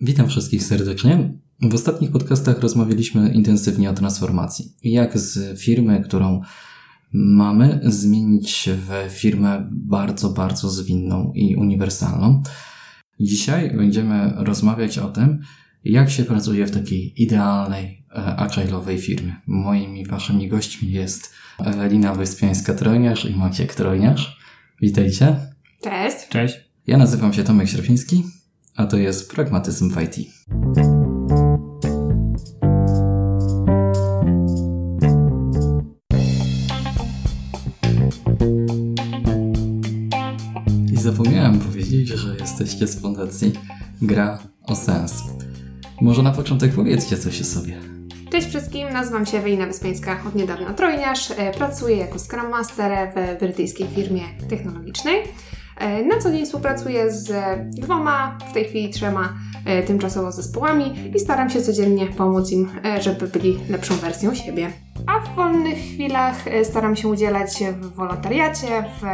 Witam wszystkich serdecznie. W ostatnich podcastach rozmawialiśmy intensywnie o transformacji. Jak z firmy, którą mamy, zmienić się w firmę bardzo, bardzo zwinną i uniwersalną. Dzisiaj będziemy rozmawiać o tym, jak się pracuje w takiej idealnej, e, agile'owej firmie. Moimi waszymi gośćmi jest Ewelina Wyspiańska-Trojniarz i Maciek Trojniarz. Witajcie. Cześć. Cześć. Ja nazywam się Tomek Śrepiński, a to jest Pragmatyzm w IT. I zapomniałem powiedzieć, że jesteście z fundacji Gra o Sens. Może na początek powiedzcie coś o sobie. Cześć wszystkim, nazywam się Ewelina Wyspiańska, od niedawna trojniarz. E, pracuję jako Scrum Master w brytyjskiej firmie technologicznej. E, na co dzień współpracuję z dwoma, w tej chwili trzema e, tymczasowo zespołami i staram się codziennie pomóc im, żeby byli lepszą wersją siebie. A w wolnych chwilach staram się udzielać w wolontariacie, w,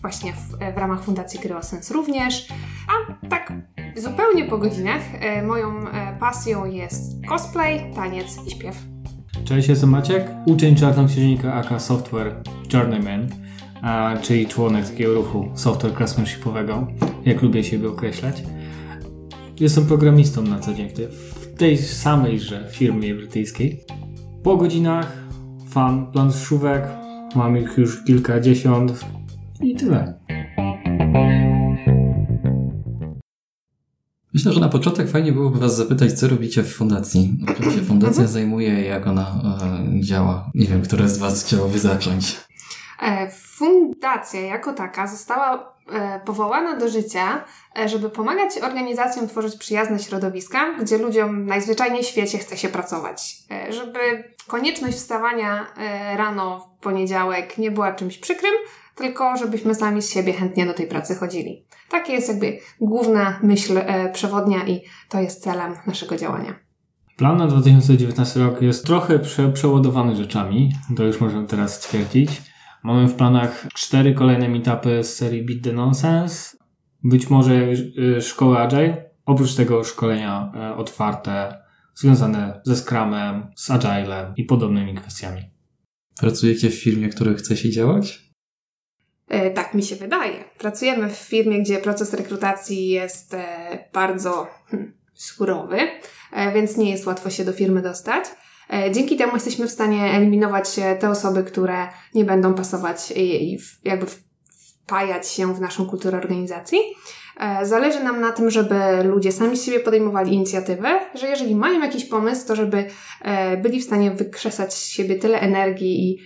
właśnie w, w ramach Fundacji Kryosens również. A tak zupełnie po godzinach moją pasją jest cosplay, taniec i śpiew. Cześć, jestem Maciek, uczeń czarnoksiężnika AK Software Journeyman, czyli członek takiego ruchu software craftsmanshipowego, jak lubię siebie określać. Jestem programistą na co dzień w tej samejże firmie brytyjskiej. Po godzinach fan planszówek, mam ich już kilkadziesiąt i tyle. Myślę, że na początek fajnie byłoby Was zapytać, co robicie w fundacji. Czym się fundacja Mhm. zajmuje, jak ona e, działa. Nie wiem, które z Was chciałoby zacząć. E, Fundacja jako taka została e, powołana do życia, e, żeby pomagać organizacjom tworzyć przyjazne środowiska, gdzie ludziom najzwyczajniej w świecie chce się pracować. Żeby konieczność wstawania rano w poniedziałek nie była czymś przykrym, tylko żebyśmy sami z siebie chętnie do tej pracy chodzili. Taka jest jakby główna myśl przewodnia i to jest celem naszego działania. Plan na 2019 rok jest trochę prze, przeładowany rzeczami, to już możemy teraz stwierdzić. Mamy w planach cztery kolejne meetupy z serii Beat the Nonsense, być może y, szkoły Agile, oprócz tego szkolenia y, otwarte, związane ze Scrumem, z Agilem i podobnymi kwestiami. Pracujecie w firmie, która chce się działać? E, Tak mi się wydaje. Pracujemy w firmie, gdzie proces rekrutacji jest e, bardzo hmm, surowy, e, więc nie jest łatwo się do firmy dostać. E, Dzięki temu jesteśmy w stanie eliminować e, te osoby, które nie będą pasować i, jakby wpajać się w naszą kulturę organizacji. E, Zależy nam na tym, żeby ludzie sami z siebie podejmowali inicjatywę, że jeżeli mają jakiś pomysł, to żeby byli w stanie wykrzesać z siebie tyle energii i,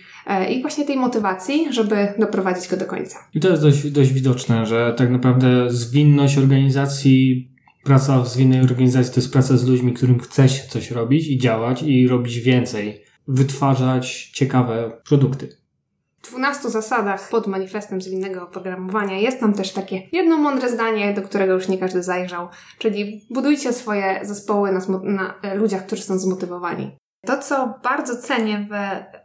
i właśnie tej motywacji, żeby doprowadzić go do końca. I to jest dość, dość widoczne, że tak naprawdę zwinność organizacji, praca w zwinnej organizacji to jest praca z ludźmi, którym chce się coś robić i działać i robić więcej, wytwarzać ciekawe produkty. W 12 zasadach pod manifestem zwinnego oprogramowania jest tam też takie jedno mądre zdanie, do którego już nie każdy zajrzał, czyli budujcie swoje zespoły na, na e, ludziach, którzy są zmotywowani. To, co bardzo cenię w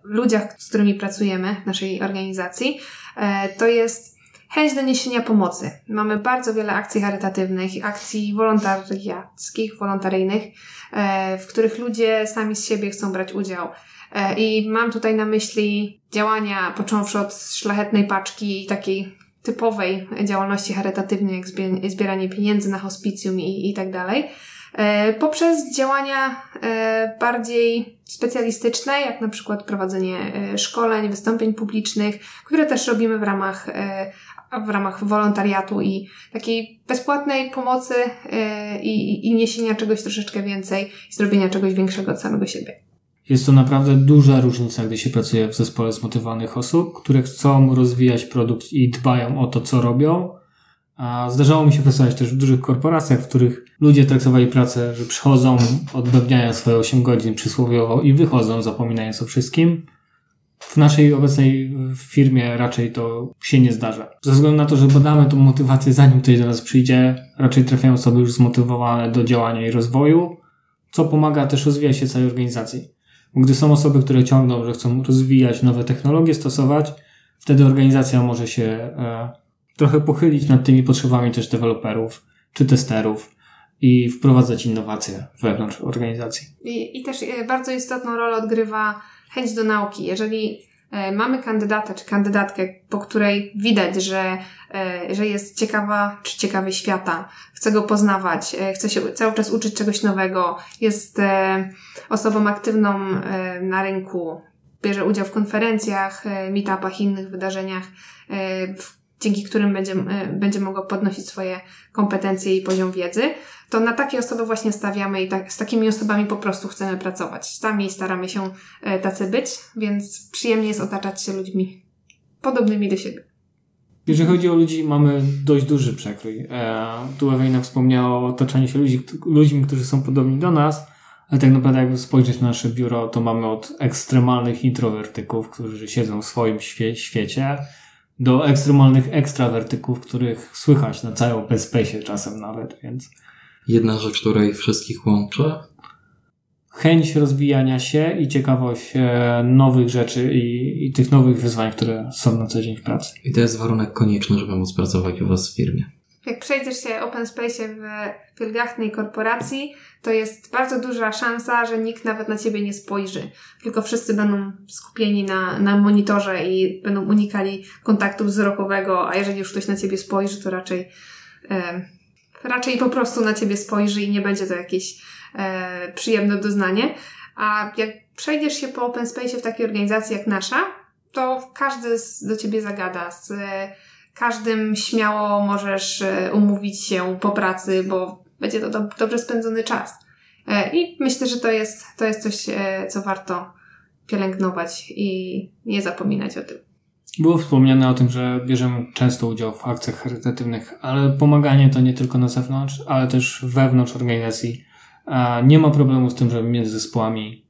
ludziach, z którymi pracujemy w naszej organizacji, e, to jest chęć do niesienia pomocy. Mamy bardzo wiele akcji charytatywnych, akcji wolontariackich, wolontaryjnych, e, w których ludzie sami z siebie chcą brać udział. E, I mam tutaj na myśli działania, począwszy od szlachetnej paczki takiej typowej działalności charytatywnej, jak zbie- zbieranie pieniędzy na hospicjum i, i tak dalej, e, poprzez działania bardziej specjalistyczne, jak na przykład prowadzenie szkoleń, wystąpień publicznych, które też robimy w ramach, w ramach wolontariatu i takiej bezpłatnej pomocy e, i, i niesienia czegoś troszeczkę więcej i zrobienia czegoś większego od samego siebie. Jest to naprawdę duża różnica, gdy się pracuje w zespole zmotywowanych osób, które chcą rozwijać produkt i dbają o to, co robią. A zdarzało mi się pracować też w dużych korporacjach, w których ludzie traktowali pracę, że przychodzą, odbębniają swoje 8 godzin przysłowiowo i wychodzą, zapominając o wszystkim. W naszej obecnej firmie raczej to się nie zdarza. Ze względu na to, że badamy tą motywację zanim ktoś do nas przyjdzie, raczej trafiają osoby już zmotywowane do działania i rozwoju, co pomaga też rozwijać się całej organizacji. Gdy są osoby, które ciągną, że chcą rozwijać nowe technologie, stosować, wtedy organizacja może się e, trochę pochylić nad tymi potrzebami też deweloperów czy testerów i wprowadzać innowacje wewnątrz organizacji. I, I też e, bardzo istotną rolę odgrywa chęć do nauki. Jeżeli e, mamy kandydata czy kandydatkę, po której widać, że, e, że jest ciekawa czy ciekawy świata, chce go poznawać, chce się cały czas uczyć czegoś nowego, jest osobą aktywną na rynku, bierze udział w konferencjach, meetupach, innych wydarzeniach, dzięki którym będzie, będzie mogła podnosić swoje kompetencje i poziom wiedzy, to na takie osoby właśnie stawiamy i tak, z takimi osobami po prostu chcemy pracować. Sami staramy się e, tacy być, więc przyjemnie jest otaczać się ludźmi podobnymi do siebie. Jeżeli chodzi o ludzi, mamy dość duży przekrój. E, tu Ewelina wspomniała o otaczaniu się ludzi, ludźmi, którzy są podobni do nas, ale tak naprawdę jakby spojrzeć na nasze biuro, to mamy od ekstremalnych introwertyków, którzy siedzą w swoim świe świecie, do ekstremalnych ekstrawertyków, których słychać na całym space czasem nawet, więc jedna rzecz, która ich wszystkich łączy? Chęć rozwijania się i ciekawość e, nowych rzeczy i, i tych nowych wyzwań, które są na co dzień w pracy. I to jest warunek konieczny, żeby móc pracować u Was w firmie. Jak przejdziesz się open space w wielgachnej korporacji, to jest bardzo duża szansa, że nikt nawet na ciebie nie spojrzy. Tylko wszyscy będą skupieni na, na monitorze i będą unikali kontaktu wzrokowego, a jeżeli już ktoś na ciebie spojrzy, to raczej e, raczej po prostu na ciebie spojrzy i nie będzie to jakieś e, przyjemne doznanie. A jak przejdziesz się po open space w takiej organizacji jak nasza, to każdy do ciebie zagada. Z każdym śmiało możesz e, umówić się po pracy, bo będzie to do, dobrze spędzony czas. E, I myślę, że to jest, to jest coś, e, co warto pielęgnować i nie zapominać o tym. Było wspomniane o tym, że bierzemy często udział w akcjach charytatywnych, ale pomaganie to nie tylko na zewnątrz, ale też wewnątrz organizacji. Nie ma problemu z tym, żeby między zespołami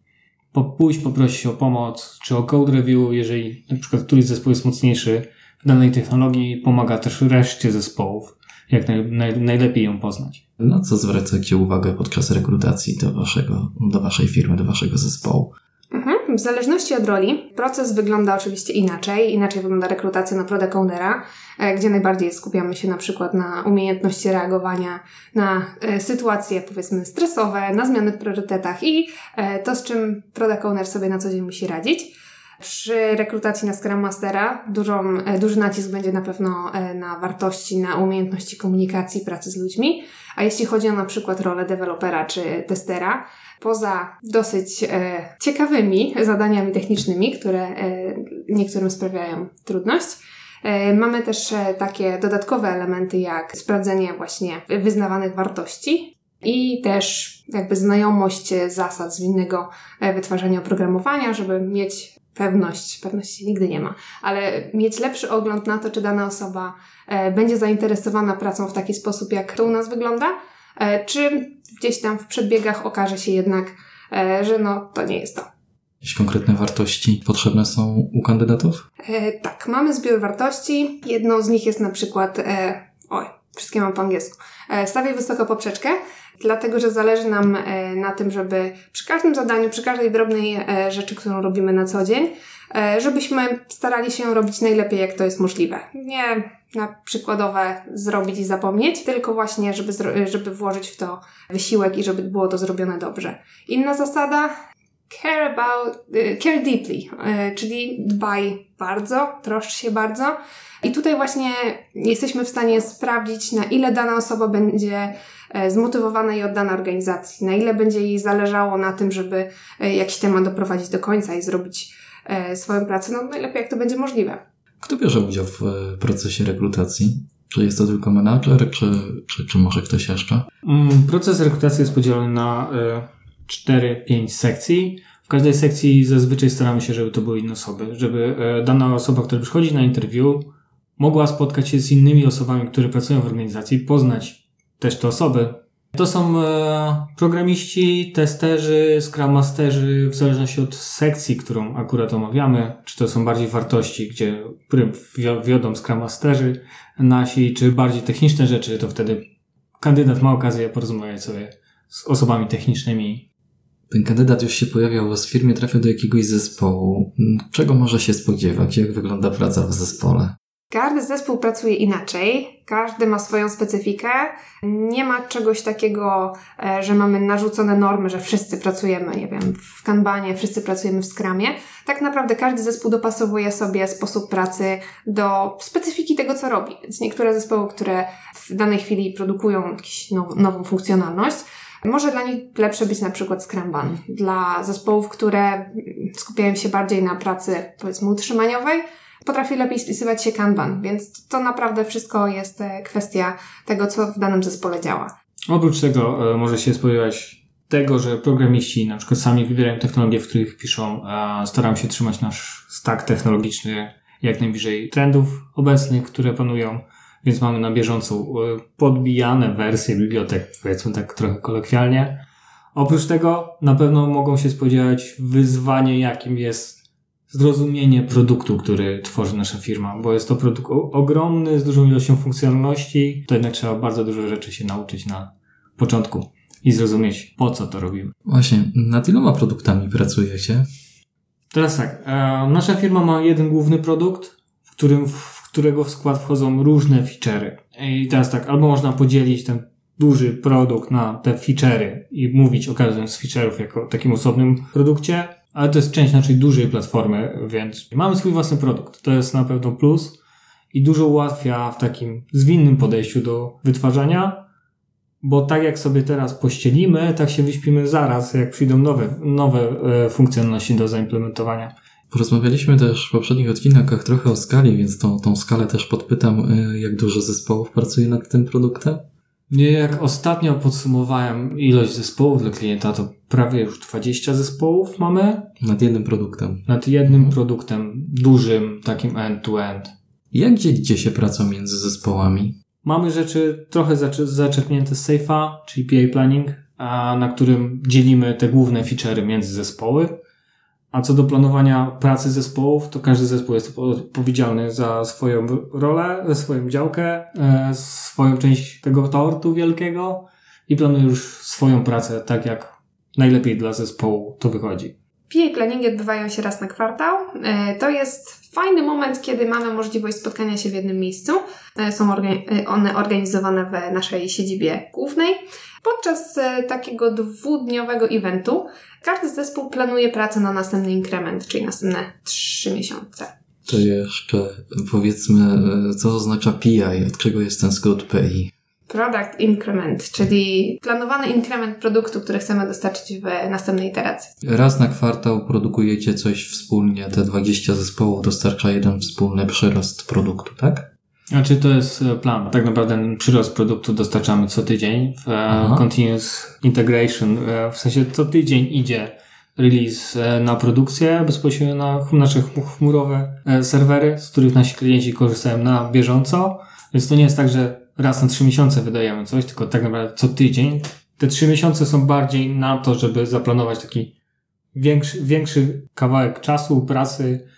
pójść, poprosić o pomoc, czy o code review, jeżeli na przykład któryś zespół jest mocniejszy danej technologii, pomaga też reszcie zespołów, jak naj, naj, najlepiej ją poznać. Na co zwracacie uwagę podczas rekrutacji do, waszego, do waszej firmy, do waszego zespołu? Mhm. W zależności od roli proces wygląda oczywiście inaczej. Inaczej wygląda rekrutacja na product ownera, e, gdzie najbardziej skupiamy się na przykład na umiejętności reagowania na e, sytuacje powiedzmy stresowe, na zmiany w priorytetach i e, to, z czym product owner sobie na co dzień musi radzić. Przy rekrutacji na Scrum Mastera dużą, duży nacisk będzie na pewno na wartości, na umiejętności komunikacji, pracy z ludźmi. A jeśli chodzi o na przykład rolę dewelopera czy testera, poza dosyć e, ciekawymi zadaniami technicznymi, które e, niektórym sprawiają trudność, e, Mamy też e, takie dodatkowe elementy, jak sprawdzenie właśnie wyznawanych wartości i też jakby znajomość zasad zwinnego e, wytwarzania oprogramowania, żeby mieć pewność, pewności nigdy nie ma, ale mieć lepszy ogląd na to, czy dana osoba e, będzie zainteresowana pracą w taki sposób, jak to u nas wygląda, E, czy gdzieś tam w przedbiegach okaże się jednak, e, że no to nie jest to. Jakieś konkretne wartości potrzebne są u kandydatów? Tak, mamy zbiór wartości. Jedną z nich jest na przykład, oj, wszystkie mam po angielsku, e, stawiaj wysoko poprzeczkę, dlatego że zależy nam e, na tym, żeby przy każdym zadaniu, przy każdej drobnej e, rzeczy, którą robimy na co dzień, żebyśmy starali się robić najlepiej, jak to jest możliwe. Nie na przykładowe zrobić i zapomnieć, tylko właśnie, żeby, żeby włożyć w to wysiłek i żeby było to zrobione dobrze. Inna zasada care about, y, care deeply, y, czyli dbaj bardzo, troszcz się bardzo. I tutaj właśnie jesteśmy w stanie sprawdzić, na ile dana osoba będzie e, zmotywowana i oddana organizacji, na ile będzie jej zależało na tym, żeby e, jakiś temat doprowadzić do końca i zrobić e, swoją pracę, no najlepiej jak to będzie możliwe. Kto bierze udział w procesie rekrutacji? Czy jest to tylko menadżer, czy, czy, czy może ktoś jeszcze? Mm, proces rekrutacji jest podzielony na 4-5 e, sekcji. W każdej sekcji zazwyczaj staramy się, żeby to były inne osoby, żeby e, dana osoba, która przychodzi na interview, mogła spotkać się z innymi osobami, które pracują w organizacji, poznać też te osoby, to są e, programiści, testerzy, scrum masterzy, w zależności od sekcji, którą akurat omawiamy, czy to są bardziej wartości, gdzie wiodą scrum masterzy nasi, czy bardziej techniczne rzeczy, to wtedy kandydat ma okazję porozmawiać sobie z osobami technicznymi. Ten kandydat już się pojawiał w firmie, trafił do jakiegoś zespołu. Czego może się spodziewać? Jak wygląda praca w zespole? Każdy zespół pracuje inaczej, każdy ma swoją specyfikę. Nie ma czegoś takiego, e, że mamy narzucone normy, że wszyscy pracujemy, nie wiem, w kanbanie, wszyscy pracujemy w skramie. Tak naprawdę każdy zespół dopasowuje sobie sposób pracy do specyfiki tego, co robi. Więc niektóre zespoły, które w danej chwili produkują jakąś now nową funkcjonalność, może dla nich lepsze być na przykład Scrumban. Dla zespołów, które skupiają się bardziej na pracy, powiedzmy, utrzymaniowej, potrafi lepiej spisywać się Kanban, więc to naprawdę wszystko jest e, kwestia tego, co w danym zespole działa. Oprócz tego e, może się spodziewać tego, że programiści na przykład sami wybierają technologie, w których piszą, a staram się trzymać nasz stack technologiczny jak najbliżej trendów obecnych, które panują, więc mamy na bieżąco e, podbijane wersje bibliotek, powiedzmy tak trochę kolokwialnie. Oprócz tego na pewno mogą się spodziewać wyzwanie, jakim jest zrozumienie produktu, który tworzy nasza firma, bo jest to produkt ogromny, z dużą ilością funkcjonalności, to jednak trzeba bardzo dużo rzeczy się nauczyć na początku i zrozumieć, po co to robimy. Właśnie, nad iloma produktami pracujecie? Teraz tak, e, nasza firma ma jeden główny produkt, w, którym, którego w skład wchodzą różne feature'y. I teraz tak, albo można podzielić ten duży produkt na te feature'y i mówić o każdym z feature'ów jako takim osobnym produkcie, ale to jest część naszej dużej platformy, więc mamy swój własny produkt. To jest na pewno plus i dużo ułatwia w takim zwinnym podejściu do wytwarzania, bo tak jak sobie teraz pościelimy, tak się wyśpimy zaraz, jak przyjdą nowe, nowe e, funkcjonalności do zaimplementowania. Porozmawialiśmy też w poprzednich odcinkach trochę o skali, więc tą, tą skalę też podpytam, e, jak dużo zespołów pracuje nad tym produktem? Nie, jak ostatnio podsumowałem ilość zespołów dla klienta, to prawie już 20 zespołów mamy. Nad jednym produktem. Nad jednym mhm. produktem dużym, takim end-to-end. Jak dzielicie się pracą między zespołami? Mamy rzeczy trochę zaczerpnięte z Safe'a, czyli PA Planning, a na którym dzielimy te główne feature'y między zespoły. A co do planowania pracy zespołów, to każdy zespół jest odpowiedzialny za swoją rolę, za swoją działkę, e, swoją część tego tortu wielkiego i planuje już swoją pracę tak, jak najlepiej dla zespołu to wychodzi. PA planningi odbywają się raz na kwartał. E, to jest fajny moment, kiedy mamy możliwość spotkania się w jednym miejscu. E, są one organizowane w naszej siedzibie głównej. Podczas takiego dwudniowego eventu każdy zespół planuje pracę na następny inkrement, czyli następne trzy miesiące. To jeszcze powiedzmy, co oznacza PI, od czego jest ten skrót PI? Product Increment, czyli planowany inkrement produktu, który chcemy dostarczyć w następnej iteracji. Raz na kwartał produkujecie coś wspólnie, te 20 zespołów dostarcza jeden wspólny przyrost produktu, tak? Znaczy to jest e, plan. Tak naprawdę przyrost produktu dostarczamy co tydzień w e, Aha. Continuous Integration. E, w sensie co tydzień idzie release na produkcję bezpośrednio na nasze chmurowe serwery, z których nasi klienci korzystają na bieżąco. Więc to nie jest tak, że raz na trzy miesiące wydajemy coś, tylko tak naprawdę co tydzień. Te trzy miesiące są bardziej na to, żeby zaplanować taki większy, większy kawałek czasu, pracy,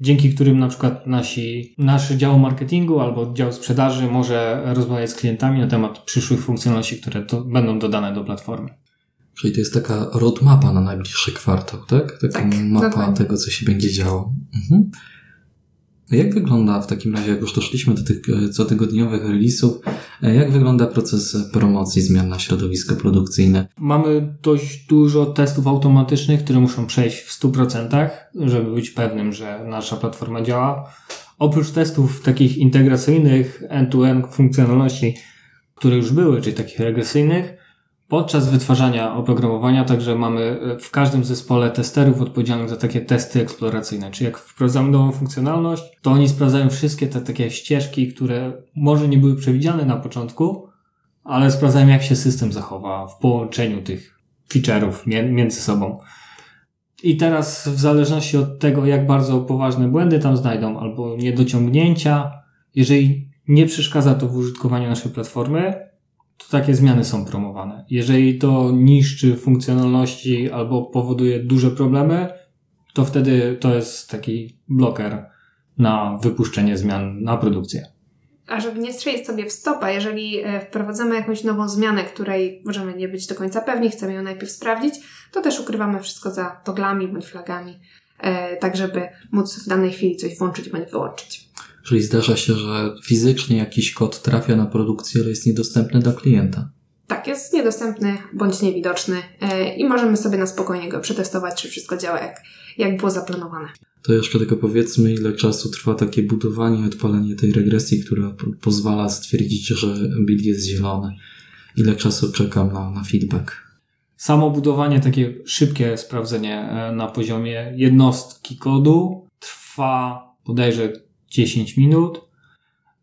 dzięki którym na przykład nasi, nasz dział marketingu albo dział sprzedaży może rozmawiać z klientami na temat przyszłych funkcjonalności, które to będą dodane do platformy. Czyli to jest taka roadmapa na najbliższy kwartał, tak? Taka tak, mapa dokładnie. tego, co się będzie działo. Mhm. Jak wygląda w takim razie, jak już doszliśmy do tych e, cotygodniowych release'ów, e, jak wygląda proces promocji zmian na środowisko produkcyjne? Mamy dość dużo testów automatycznych, które muszą przejść w 100%, żeby być pewnym, że nasza platforma działa. Oprócz testów takich integracyjnych, end-to-end funkcjonalności, które już były, czyli takich regresyjnych, Podczas wytwarzania oprogramowania także mamy e, w każdym zespole testerów odpowiedzialnych za takie testy eksploracyjne. Czyli jak wprowadzamy nową funkcjonalność, to oni sprawdzają wszystkie te takie ścieżki, które może nie były przewidziane na początku, ale sprawdzają jak się system zachowa w połączeniu tych feature'ów między sobą. I teraz w zależności od tego, jak bardzo poważne błędy tam znajdą albo niedociągnięcia, jeżeli nie przeszkadza to w użytkowaniu naszej platformy, to takie zmiany są promowane. Jeżeli to niszczy funkcjonalności albo powoduje duże problemy, to wtedy to jest taki bloker na wypuszczenie zmian na produkcję. A żeby nie strzelić sobie w stopa, jeżeli e, wprowadzamy jakąś nową zmianę, której możemy nie być do końca pewni, chcemy ją najpierw sprawdzić, to też ukrywamy wszystko za toglami bądź flagami, e, tak żeby móc w danej chwili coś włączyć bądź wyłączyć. Czyli zdarza się, że fizycznie jakiś kod trafia na produkcję, ale jest niedostępny dla klienta. Tak, jest niedostępny bądź niewidoczny yy, i możemy sobie na spokojnie go przetestować, czy wszystko działa jak, jak było zaplanowane. To jeszcze tylko powiedzmy, ile czasu trwa takie budowanie i odpalenie tej regresji, która pozwala stwierdzić, że build jest zielony. Ile czasu czekam na, na feedback? Samo budowanie, takie szybkie sprawdzenie e, na poziomie jednostki kodu trwa bodajże 10 minut.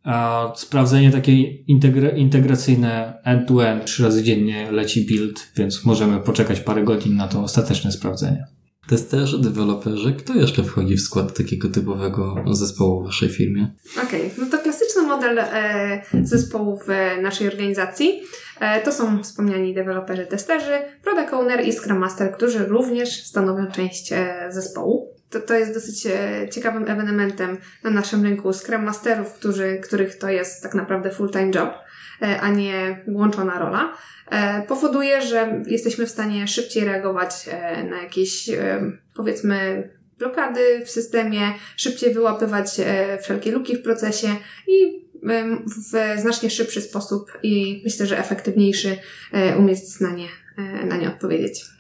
A sprawdzenie takie integra integracyjne end-to-end trzy razy dziennie leci build, więc możemy poczekać parę godzin na to ostateczne sprawdzenie. Testerzy, deweloperzy, kto jeszcze wchodzi w skład takiego typowego zespołu w waszej firmie? Okej, okay. no to klasyczny model e, zespołu w naszej organizacji e, to są wspomniani deweloperzy, testerzy, product owner i scrum master, którzy również stanowią część e, zespołu. To, to jest dosyć e, ciekawym ewenementem na naszym rynku Scrum Masterów, którzy, których to jest tak naprawdę full-time job, e, a nie włączona rola. E, powoduje, że jesteśmy w stanie szybciej reagować na jakieś, powiedzmy, blokady w systemie, szybciej wyłapywać wszelkie luki w procesie i w znacznie szybszy sposób i myślę, że efektywniejszy umieć na nie, na nie odpowiedzieć.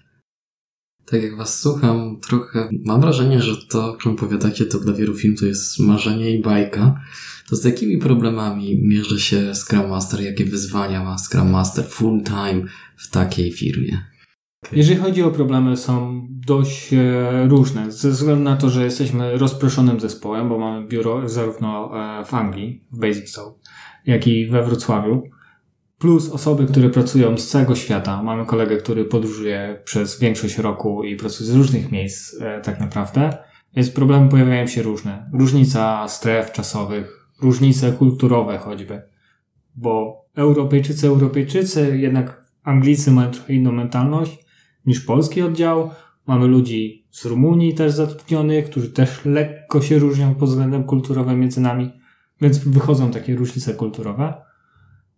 Tak jak Was słucham, trochę mam wrażenie, że to, o czym powiadacie, to dla wielu firm to jest marzenie i bajka. To z jakimi problemami mierzy się Scrum Master? Jakie wyzwania ma Scrum Master full time w takiej firmie? Jeżeli chodzi o problemy, są dość e, różne. Ze względu na to, że jesteśmy rozproszonym zespołem, bo mamy biuro zarówno e, w Anglii, w Basingstoke, jak i we Wrocławiu. Plus osoby, które pracują z całego świata. Mamy kolegę, który podróżuje przez większość roku i pracuje z różnych miejsc, e, tak naprawdę. Więc problemy pojawiają się różne. Różnica stref czasowych, różnice kulturowe choćby. Bo Europejczycy, Europejczycy, jednak Anglicy mają trochę inną mentalność niż polski oddział. Mamy ludzi z Rumunii też zatrudnionych, którzy też lekko się różnią pod względem kulturowym między nami, więc wychodzą takie różnice kulturowe.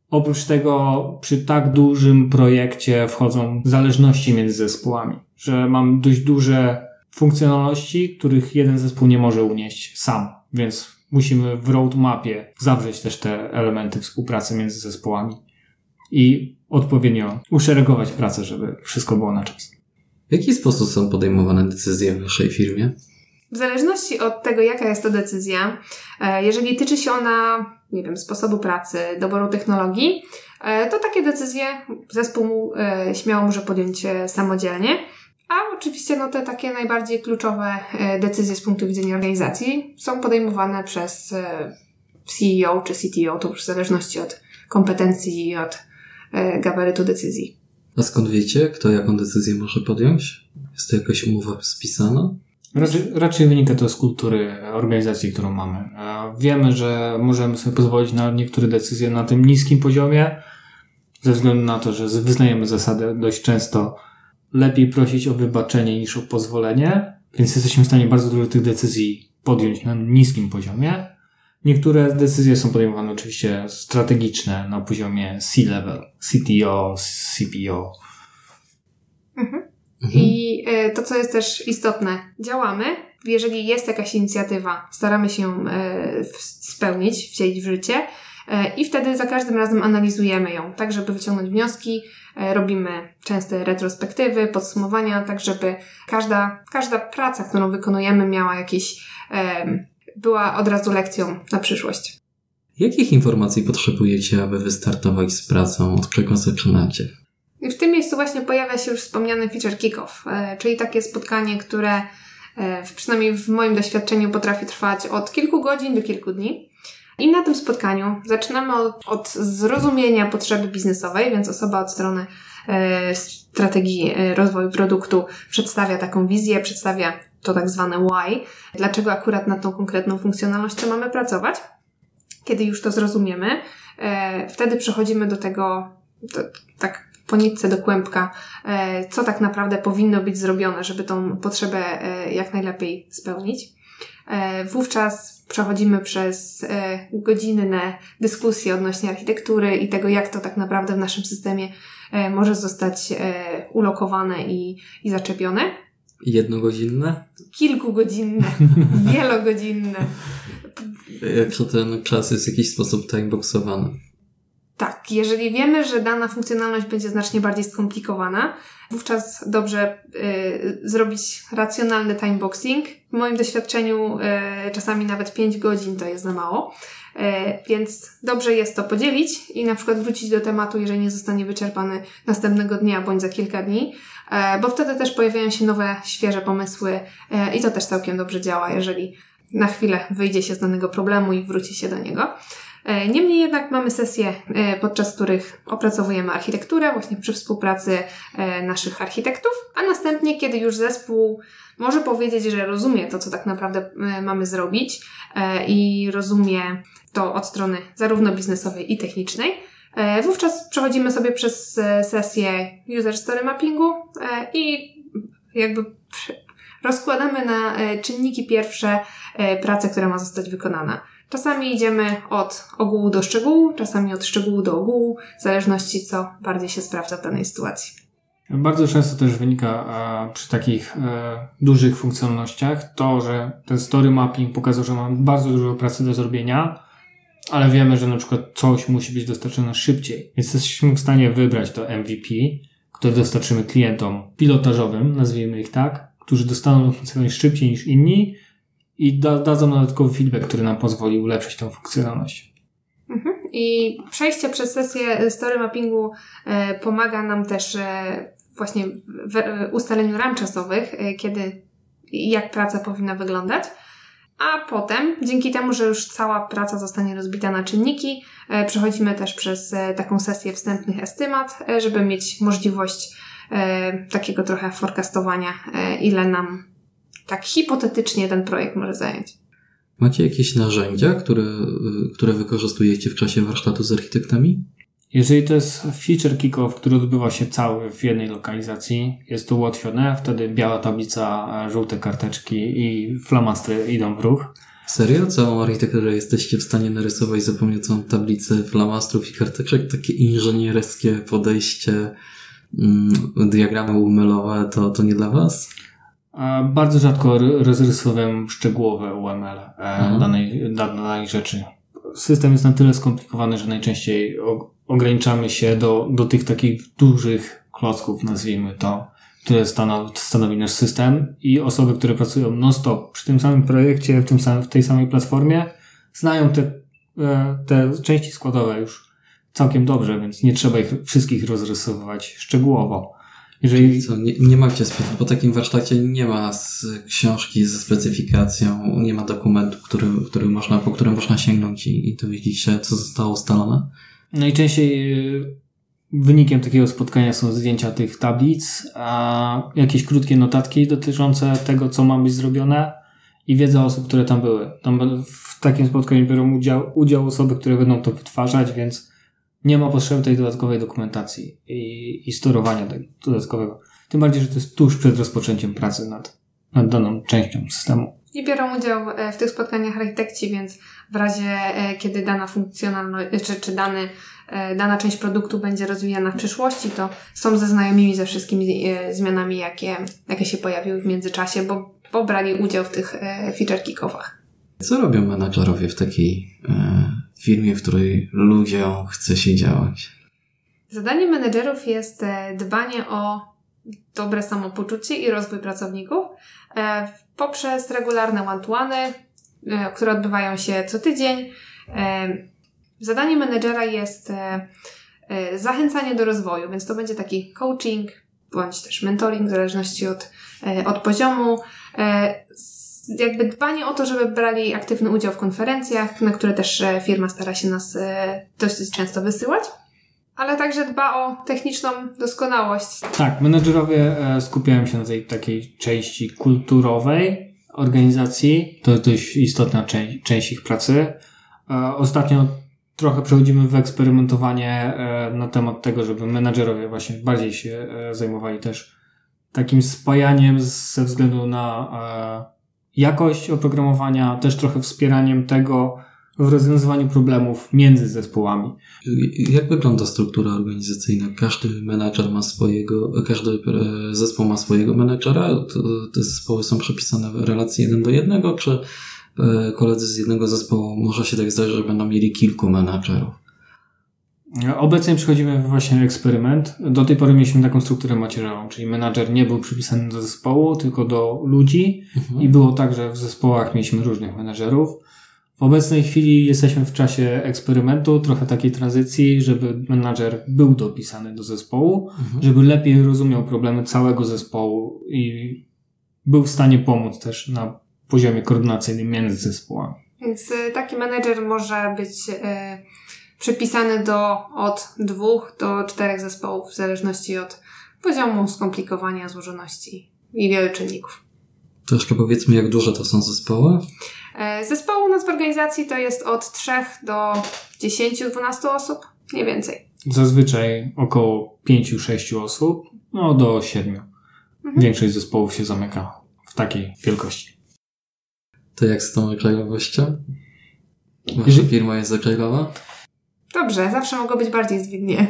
Oprócz tego, przy tak dużym projekcie wchodzą zależności między zespołami, że mam dość duże funkcjonalności, których jeden zespół nie może unieść sam, więc musimy w roadmapie zawrzeć też te elementy współpracy między zespołami i odpowiednio uszeregować pracę, żeby wszystko było na czas. W jaki sposób są podejmowane decyzje w Waszej firmie? W zależności od tego, jaka jest to decyzja, e, jeżeli tyczy się ona, nie wiem, sposobu pracy, doboru technologii, e, to takie decyzje zespół e, śmiało może podjąć samodzielnie. A oczywiście no, te takie najbardziej kluczowe decyzje z punktu widzenia organizacji są podejmowane przez CEO czy CTO, to już w zależności od kompetencji i od gabarytu decyzji. A skąd wiecie, kto jaką decyzję może podjąć? Jest to jakaś umowa spisana? Raczej, raczej wynika to z kultury organizacji, którą mamy. Wiemy, że możemy sobie pozwolić na niektóre decyzje na tym niskim poziomie, ze względu na to, że wyznajemy zasadę dość często lepiej prosić o wybaczenie niż o pozwolenie, więc jesteśmy w stanie bardzo dużo tych decyzji podjąć na niskim poziomie. Niektóre decyzje są podejmowane oczywiście strategiczne na poziomie C-level, CTO, CPO. Mhm. Mhm. I to, co jest też istotne, działamy. Jeżeli jest jakaś inicjatywa, staramy się ją e, spełnić, wcielić w życie e, i wtedy za każdym razem analizujemy ją, tak żeby wyciągnąć wnioski, E, robimy częste retrospektywy, podsumowania, tak żeby każda, każda praca, którą wykonujemy, miała jakieś, była od razu lekcją na przyszłość. Jakich informacji potrzebujecie, aby wystartować z pracą? Od czego zaczynacie? I w tym miejscu właśnie pojawia się już wspomniany feature kickoff, e, czyli takie spotkanie, które e, przynajmniej w moim doświadczeniu potrafi trwać od kilku godzin do kilku dni. I na tym spotkaniu zaczynamy od, od zrozumienia potrzeby biznesowej, więc osoba od strony e, strategii rozwoju produktu przedstawia taką wizję, przedstawia to tak zwane why, dlaczego akurat nad tą konkretną funkcjonalnością mamy pracować. Kiedy już to zrozumiemy, wtedy przechodzimy do tego, to, tak po nitce do kłębka, e, co tak naprawdę powinno być zrobione, żeby tą potrzebę e, jak najlepiej spełnić. E, wówczas przechodzimy przez godzinne dyskusje odnośnie architektury i tego, jak to tak naprawdę w naszym systemie może zostać ulokowane i, i zaczepione. Jednogodzinne? Kilkugodzinne, wielogodzinne. Jak ten czas jest w jakiś sposób timeboxowany. Tak, jeżeli wiemy, że dana funkcjonalność będzie znacznie bardziej skomplikowana, wówczas dobrze y, zrobić racjonalny timeboxing. W moim doświadczeniu y, czasami nawet 5 godzin to jest za mało, y, więc dobrze jest to podzielić i na przykład wrócić do tematu, jeżeli nie zostanie wyczerpany następnego dnia bądź za kilka dni, y, bo wtedy też pojawiają się nowe, świeże pomysły y, i to też całkiem dobrze działa, jeżeli na chwilę wyjdzie się z danego problemu i wróci się do niego. E, niemniej jednak mamy sesje, e, podczas których opracowujemy architekturę właśnie przy współpracy e, naszych architektów, a następnie, kiedy już zespół może powiedzieć, że rozumie to, co tak naprawdę mamy zrobić i rozumie to od strony zarówno biznesowej i technicznej, wówczas przechodzimy sobie przez sesję user story mappingu i jakby rozkładamy na czynniki pierwsze pracę, która ma zostać wykonana. Czasami idziemy od ogółu do szczegółu, czasami od szczegółu do ogółu, w zależności co bardziej się sprawdza w danej sytuacji. Bardzo często też wynika a, przy takich e, dużych funkcjonalnościach to, że ten story mapping pokazał, że mamy bardzo dużo pracy do zrobienia, ale wiemy, że na przykład coś musi być dostarczone szybciej. Więc jesteśmy w stanie wybrać to MVP, które dostarczymy klientom pilotażowym, nazwijmy ich tak, którzy dostaną funkcjonalność szybciej niż inni, i da, dadzą dodatkowy feedback, który nam pozwoli ulepszyć tą funkcjonalność. Mhm. I przejście przez sesję story mappingu e, pomaga nam też e, właśnie w ustaleniu ram czasowych, e, kiedy jak praca powinna wyglądać. A potem, dzięki temu, że już cała praca zostanie rozbita na czynniki, przechodzimy też przez taką sesję wstępnych estymat, żeby mieć możliwość takiego trochę forecastowania, ile nam tak hipotetycznie ten projekt może zająć. Macie jakieś narzędzia, które, które wykorzystujecie w czasie warsztatu z architektami? Jeżeli to jest feature kickoff, który odbywa się cały w jednej lokalizacji, jest to ułatwione, wtedy biała tablica, żółte karteczki i flamastry idą w ruch. Serio? Całą architekturę jesteście w stanie narysować za pomocą tablicy, flamastrów i karteczek? Takie inżynierskie podejście, mm, diagramy umylowe, to, to nie dla Was? Bardzo rzadko rozrysowałem szczegółowe UML mhm. danej, danej rzeczy. System jest na tyle skomplikowany, że najczęściej ograniczamy się do, do tych takich dużych klocków, nazwijmy to, które stanowi, stanowi nasz system i osoby, które pracują non-stop przy tym samym projekcie, w, tym samym, w tej samej platformie, znają te, e, te części składowe już całkiem dobrze, więc nie trzeba ich wszystkich rozrysowywać szczegółowo. Jeżeli... Co, nie, nie macie, po takim warsztacie nie ma z książki ze specyfikacją, nie ma dokumentu, który, który można, po którym można sięgnąć i, i dowiedzieć się, co zostało ustalone? Najczęściej y, wynikiem takiego spotkania są zdjęcia tych tablic, a jakieś krótkie notatki dotyczące tego, co ma być zrobione i wiedza osób, które tam były. Tam w takim spotkaniu biorą udział, udział osoby, które będą to wytwarzać, więc nie ma potrzeby tej dodatkowej dokumentacji i, i sterowania tego dodatkowego. Tym bardziej, że to jest tuż przed rozpoczęciem pracy nad, nad daną częścią systemu. I biorą udział e, w tych spotkaniach architekci, więc w razie, e, kiedy dana funkcjonalność, e, czy, czy dany, dana część produktu będzie rozwijana w przyszłości, to są ze znajomymi ze wszystkimi zmianami, jakie, jakie się pojawiły w międzyczasie, bo, bo brali udział w tych feature kickowach. Co robią menadżerowie w takiej firmie, w której ludziom chce się działać? Zadaniem menedżerów jest e, dbanie o dobre samopoczucie i rozwój pracowników e, poprzez regularne one e, które odbywają się co tydzień. Zadaniem menedżera jest zachęcanie do rozwoju, więc to będzie taki coaching bądź też mentoring w zależności od, od poziomu jakby dbanie o to, żeby brali aktywny udział w konferencjach, na które też e, firma stara się nas e, dosyć często wysyłać. Ale także dba o techniczną doskonałość. Tak, menedżerowie e, skupiają się na tej takiej części kulturowej organizacji. To jest dość istotna część, część ich pracy. Ostatnio trochę przechodzimy w eksperymentowanie na temat tego, żeby menedżerowie właśnie bardziej się zajmowali też takim spajaniem ze względu na jakość oprogramowania, też trochę wspieraniem tego w rozwiązywaniu problemów między zespołami. Jak wygląda struktura organizacyjna? Każdy menadżer ma swojego, każdy e, zespół ma swojego menadżera? Te zespoły są przepisane w relacji jeden do jednego, czy e, koledzy z jednego zespołu może się tak zdarzyć, że będą mieli kilku menadżerów. Obecnie przechodzimy właśnie eksperyment. Do tej pory mieliśmy taką strukturę macierzową, czyli menadżer nie był przypisany do zespołu, tylko do ludzi Mhm. i było tak, że w zespołach mieliśmy różnych menadżerów. W obecnej chwili jesteśmy w czasie eksperymentu, trochę takiej tranzycji, żeby menadżer był dopisany do zespołu, Mhm. żeby lepiej rozumiał problemy całego zespołu i był w stanie pomóc też na poziomie koordynacyjnym między zespołami. Więc y, taki menedżer może być y, przypisany do od dwóch do czterech zespołów, w zależności od poziomu skomplikowania, złożoności i wielu czynników. Troszkę powiedzmy, jak duże to są zespoły. E, Zespołu u nas w organizacji to jest od 3 do 10-12 osób, nie więcej. Zazwyczaj około 5-6 osób, no do 7. Mhm. Większość zespołów się zamyka w takiej wielkości. To jak z tą agile'owością? Wasza Jeżeli- firma jest agile'owa? Dobrze, zawsze mogło być bardziej zwinnie.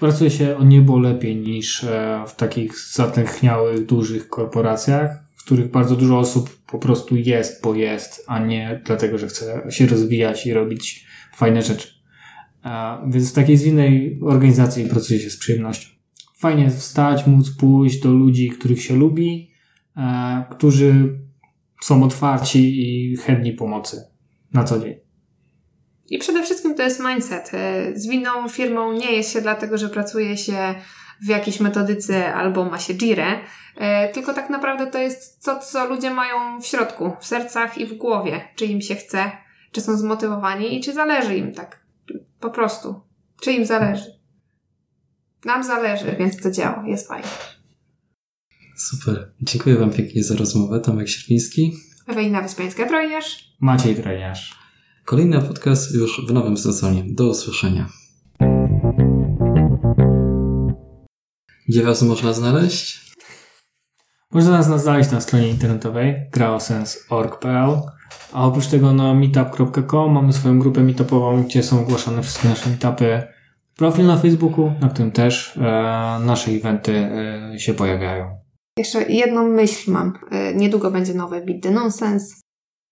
Pracuje się o niebo lepiej niż e, w takich zatęchniałych, dużych korporacjach, w których bardzo dużo osób po prostu jest, bo jest, a nie dlatego, że chce się rozwijać i robić fajne rzeczy. E, Więc w takiej zwinnej organizacji pracuje się z przyjemnością. Fajnie wstać, móc pójść do ludzi, których się lubi, e, którzy są otwarci i chętni pomocy na co dzień. I przede wszystkim to jest mindset. E, Zwinną firmą nie jest się dlatego, że pracuje się w jakiejś metodyce albo ma się girę, e, tylko tak naprawdę to jest to, co ludzie mają w środku, w sercach i w głowie. Czy im się chce, czy są zmotywowani i czy zależy im tak. Po prostu. Czy im zależy. Nam zależy, więc to działa. Jest fajnie. Super. Dziękuję Wam pięknie za rozmowę. Tomek Sierpiński. Ewelina Wyspiańska-Trojniarz. Maciej Treniarz. Kolejny podcast już w nowym sezonie. Do usłyszenia. Gdzie Was można znaleźć? Można nas znaleźć na stronie internetowej graosens.org.pl a oprócz tego na meetup.com mamy swoją grupę meetupową, gdzie są ogłaszane wszystkie nasze meetupy. Profil na Facebooku, na którym też e, nasze eventy e, się pojawiają. Jeszcze jedną myśl mam. Y, Niedługo będzie nowy Beat the Nonsense.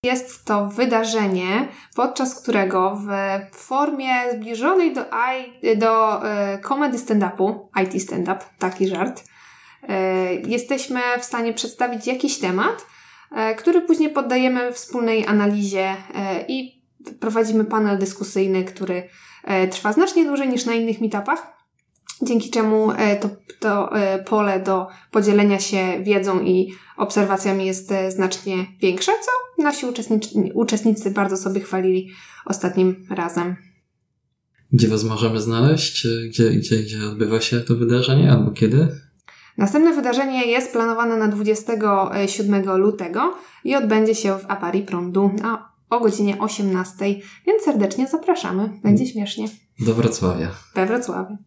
Jest to wydarzenie, podczas którego w formie zbliżonej do, I, do y, comedy stand-upu, IT stand-up, taki żart, y, jesteśmy w stanie przedstawić jakiś temat, y, który później poddajemy wspólnej analizie i prowadzimy panel dyskusyjny, który trwa znacznie dłużej niż na innych meetupach dzięki czemu e, to, to e, pole do podzielenia się wiedzą i obserwacjami jest e, znacznie większe, co nasi uczestnicy, uczestnicy bardzo sobie chwalili ostatnim razem. Gdzie Was możemy znaleźć? Gdzie, gdzie, gdzie odbywa się to wydarzenie albo kiedy? Następne wydarzenie jest planowane na 27 lutego i odbędzie się w Apari Prądu o godzinie 18, więc serdecznie zapraszamy. Będzie śmiesznie. Do Wrocławia. We Wrocławiu.